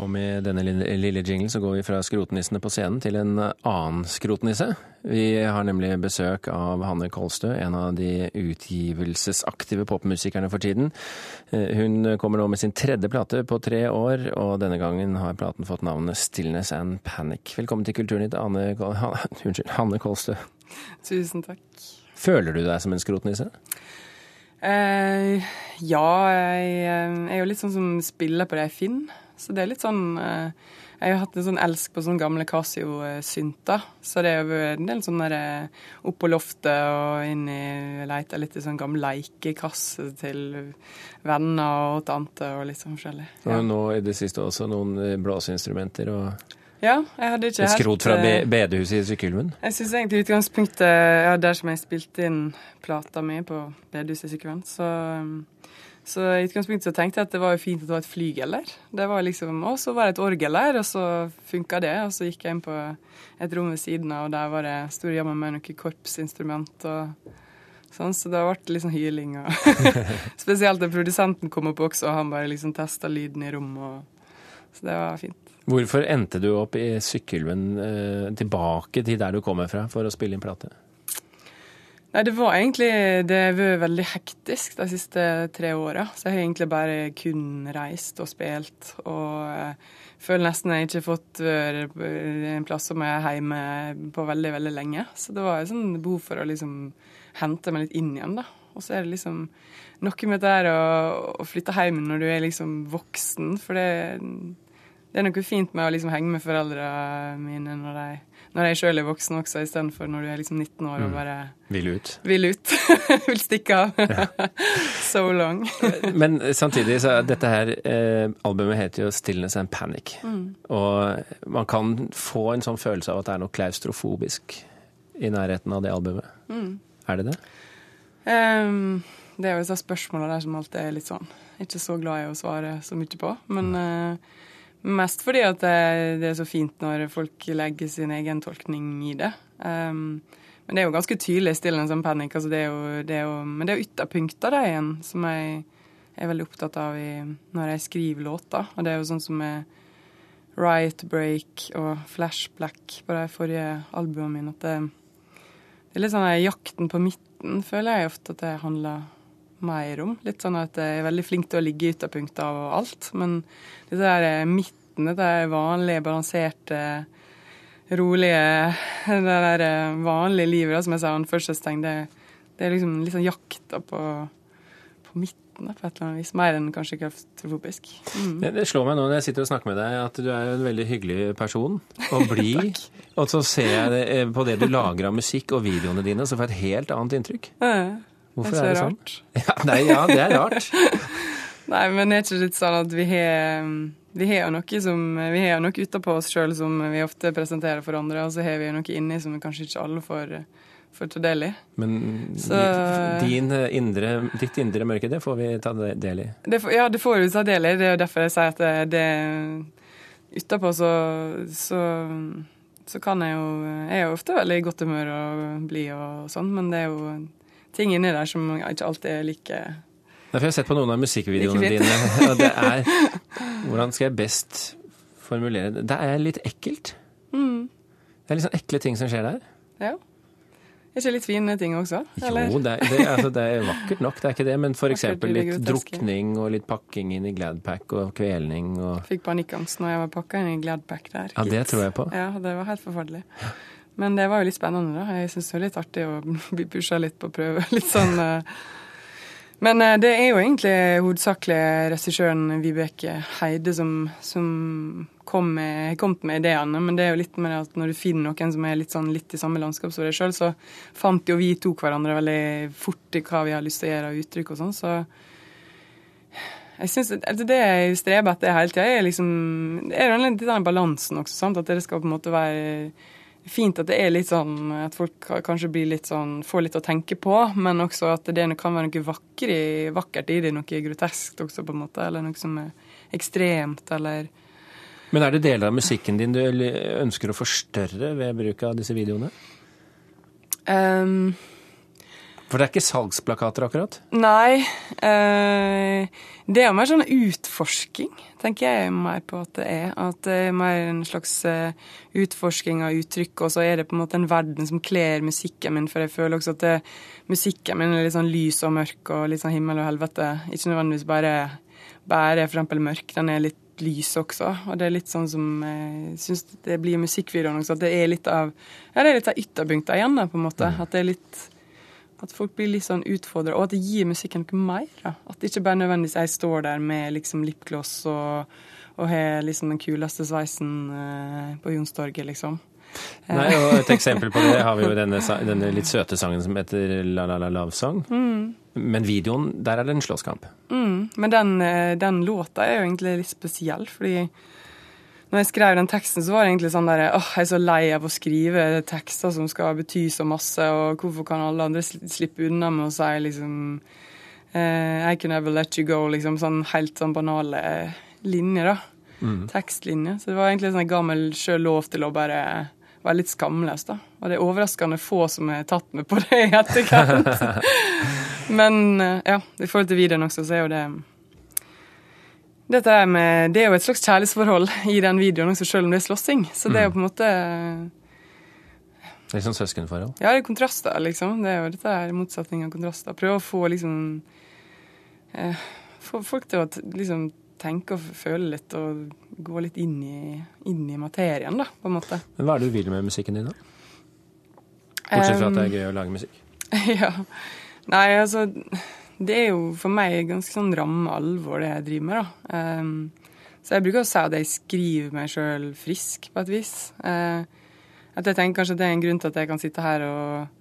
Og med denne lille, jinglen så går vi fra skrotnissene på scenen til en annen skrotnisse. Vi har nemlig besøk av Hanne Kolstø, en av de utgivelsesaktive popmusikerne for tiden. Eh, Hun kommer nå med sin tredje plate på tre år, og denne gangen har platen fått navnet Stillness and Panic. Velkommen til Kulturnytt, Anne, Hanne Kolstø. Tusen takk. Føler du deg som en skrotnisse? Eh, ja, jeg eh, er jo litt sånn som spiller på det jeg finner. Så det er litt sånn eh, Jeg har hatt en sånn elsk på sånne gamle Casio-synter. Så det er jo en del sånn der opp på loftet og inn i Leita litt i sånn gammel leikekasse til venner og tante og litt sånn forskjellig. Ja. Og nå i det siste også noen blåseinstrumenter og ja, jeg hadde ikke et skrot fra eh, be bedehuset i Sykkylven. Jeg syns egentlig utgangspunktet ja, Der som jeg spilte inn plata mi på bedehuset i Sykkylven, så, um, så i utgangspunktet så tenkte jeg at det var jo fint at det var et flygel der. Det var liksom, Og så var det et orgel der, og så funka det. Og så gikk jeg inn på et rom ved siden av, og der var det stor jammen med noe korpsinstrument og sånn, så det ble litt sånn hyling. Og Spesielt da produsenten kom opp også, og han bare liksom testa lyden i rommet. Og, så det var fint. Hvorfor endte du opp i Sykkylven, eh, tilbake til der du kommer fra, for å spille inn plate? Nei, det var egentlig Det har vært veldig hektisk de siste tre åra. Så jeg har egentlig bare kun reist og spilt. Og jeg føler nesten jeg ikke har fått en plass som jeg er hjemme på veldig, veldig lenge. Så det var et sånn behov for å liksom hente meg litt inn igjen, da. Og så er det liksom noe med det der å, å flytte hjem når du er liksom voksen. For det, det er noe fint med å liksom henge med foreldrene mine når, de, når jeg sjøl er voksen også, istedenfor når du er liksom 19 år og bare Vil ut. vil ut. vil stikke av. so long. Men samtidig så er dette her eh, albumet heter jo 'Stillness and Panic'. Og man kan få en sånn følelse av at det er noe klaustrofobisk i nærheten av det albumet. Er det det? Ehm, det er jo disse spørsmålene der som alltid er litt sånn Ikke så glad i å svare så mye på. Men uh, mest fordi at det, det er så fint når folk legger sin egen tolkning i det. Um, men det er jo ganske tydelig stille en sånn panikk. Altså det er jo, det er jo, men det er jo ytterpunkter der igjen som jeg er veldig opptatt av i, når jeg skriver låter. Og det er jo sånn som med Riot Break og Flash Black på de forrige albumene mine. At det, det er litt sånn jakten på midten, føler jeg ofte at det handler mer om. Litt sånn at jeg er veldig flink til å ligge i ytterpunktet av alt. Men disse der midten, det der vanlige, balanserte, rolige Det der vanlige livet, da, som jeg sa anførselstegn, det, det er liksom litt sånn jakta på, på midten, da, på et eller annet vis. Mer enn kanskje klaustrofobisk. Mm. Det, det slår meg nå når jeg sitter og snakker med deg, at du er en veldig hyggelig person. Og blid. og så ser jeg det, eh, på det du lager av musikk og videoene dine, så får jeg et helt annet inntrykk. Ja, Hvorfor det er er det så sånn? rart. Ja, nei, ja, det er rart. Nei, men er ikke litt sånn at vi har vi har jo noe som Vi har noe utapå oss sjøl som vi ofte presenterer for andre, og så har vi jo noe inni som kanskje ikke alle får, får ta del i. Men Så- din eh, indre, ditt indre mørke, det får vi ta del i. Det, ja, det får vi ta del i. Det er jo derfor jeg sier at det, det Utapå så, så så kan jeg jo Jeg er jo ofte veldig i godt humør og blid og sånn, men det er jo ting inni der som ikke alltid er like Derfor har jeg sett på noen av musikkvideoene dine. Og det er Hvordan skal jeg best formulere det? Det er litt ekkelt. mm, Det er litt sånn ekle ting som skjer der. Ja. Er ikke litt fine ting også? eller? Jo, det er, det, altså, det er vakkert nok, det er ikke det. Men eksempel litt drukning og litt pakking inn i Gladpack og kvelning og Fikk panikkangst når jeg var pakka inn i Gladpack der. Ja, det tror jeg på. Ja, det var helt forferdelig. Men det var jo litt spennende, da. Jeg syns det var litt artig å bli pusha litt på prøve. Litt sånn eh. Men eh, det er jo egentlig hovedsakelig regissøren Vibeke Heide som, som kom med, kommet med ideene. Men det er jo litt med det at når du finner noen som er litt, sånn, litt i samme landskap som deg sjøl, så fant jo vi to hverandre veldig fort i hva vi har lyst til å gjøre av uttrykk og sånn. Så jeg synes, altså Det jeg streber etter hele tida, er liksom det er litt den balansen også. Sant? At det skal på en måte være fint at det er litt sånn At folk kanskje blir litt sånn får litt å tenke på, men også at det kan være noe vakkert i, vakkert i det, noe groteskt også, på en måte. Eller noe som er ekstremt, eller Men er det deler av musikken din du ønsker å forstørre ved bruk av disse videoene? Um, For det er ikke salgsplakater, akkurat? Nei. Uh, det er jo mer sånn utforsking, tenker jeg mer på at det er. At det er mer en slags eh, utforsking av uttrykk, og så er det på en måte en verden som kler musikken min. For jeg føler også at det, musikken min er litt sånn lys og mørk og litt sånn himmel og helvete. Ikke nødvendigvis bare, bare eksempel mørk. Den er litt lys også. Og det er litt sånn som jeg syns det blir i musikkvideoen også, at det er litt av ja, det er litt av ytterpunkter igjen, da, på en måte. At det er litt at folk blir litt sånn utfordra, og at det gir musikken noe mer. Da. At det ikke bare nødvendigvis jeg står der med liksom lipgloss og, og har liksom den kuleste sveisen uh, på Youngstorget, liksom. Nei, og Et eksempel på det har vi jo denne, denne litt søte sangen som heter La La La Love Song. Mm. Men videoen, der er det en slåsskamp. Mm. Men den, eh, den, låta er jo egentlig litt spesiell, fordi når jeg skrev den teksten, så var det egentlig sånn der åh, jeg er så lei av å skrive tekster som skal bety så masse, og hvorfor kan alle andre slippe unna med å si liksom eh, I can never let you go, liksom sånn helt sånn banale linjer, da. Mm. Tekstlinjer. Så det var egentlig sånn jeg ga meg sjøl lov til å bare være litt skamløs, da. Og det er overraskende få som er tatt med på det i etterkant. Men eh, ja, i forhold til videoen også, så er jo det dette med, det er jo et slags kjærlighetsforhold i den videoen, også selv om det er slåssing. Så det er jo på en måte Litt sånn søskenforhold? Ja, det er kontraster, liksom. Det er jo dette er motsetning av kontraster. Prøve å få liksom eh, Få folk til å liksom tenke og føle litt og gå litt inn i, inn i materien, da, på en måte. Men hva er det du vil med musikken din, da? Bortsett fra at det er gøy å lage musikk. ja. Nei, altså det er jo for meg ganske sånn ramme alvor, det jeg driver med, da. Um, så jeg bruker å si at jeg skriver meg sjøl frisk, på et vis. Uh, at jeg tenker kanskje det er en grunn til at jeg kan sitte her og,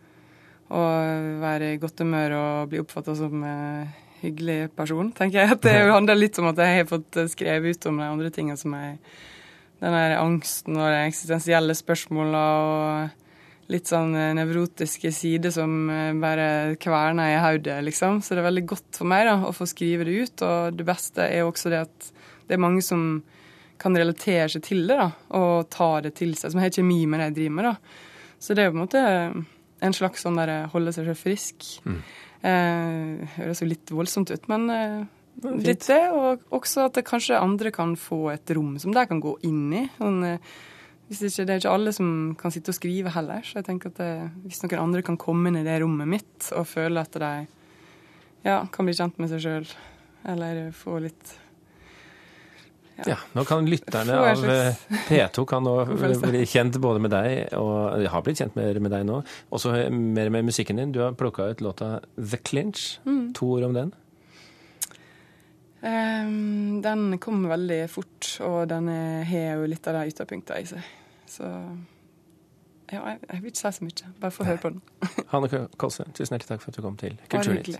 og være i godt humør og bli oppfatta som en hyggelig person, tenker jeg. At det handler litt om at jeg har fått skrevet ut om de andre tingene som jeg Den der angsten og de eksistensielle spørsmåla og litt sånn eh, nevrotiske sider som eh, bare kverner i hodet, liksom. Så det er veldig godt for meg da, å få skrive det ut. Og det beste er også det at det er mange som kan relatere seg til det da, og ta det til seg, som har kjemi med det jeg driver med. da. Så det er på en måte en slags sånn der holde seg selv frisk. Mm. Eh, høres jo litt voldsomt ut, men eh, litt det. Og også at det kanskje andre kan få et rom som de kan gå inn i. sånn eh, hvis ikke, det er ikke alle som kan sitte og skrive heller. Så jeg tenker at det, hvis noen andre kan komme inn i det rommet mitt og føle at de ja, kan bli kjent med seg sjøl, eller få litt ja. Nå kan lytterne av eh, P2 kan nå bli kjent både med deg, og har blitt kjent mer med deg nå. Også mer med musikken din. Du har plukka ut låta The Clinch. Mm. To ord om den. Um, den kom veldig fort, og den har jo litt av de ytterpunktene i seg. Så ja, jeg, jeg vil ikke si så mye. Bare få høre på den. Hanne Kolse, tusen hjertelig takk for at du kom til Kulturnytt.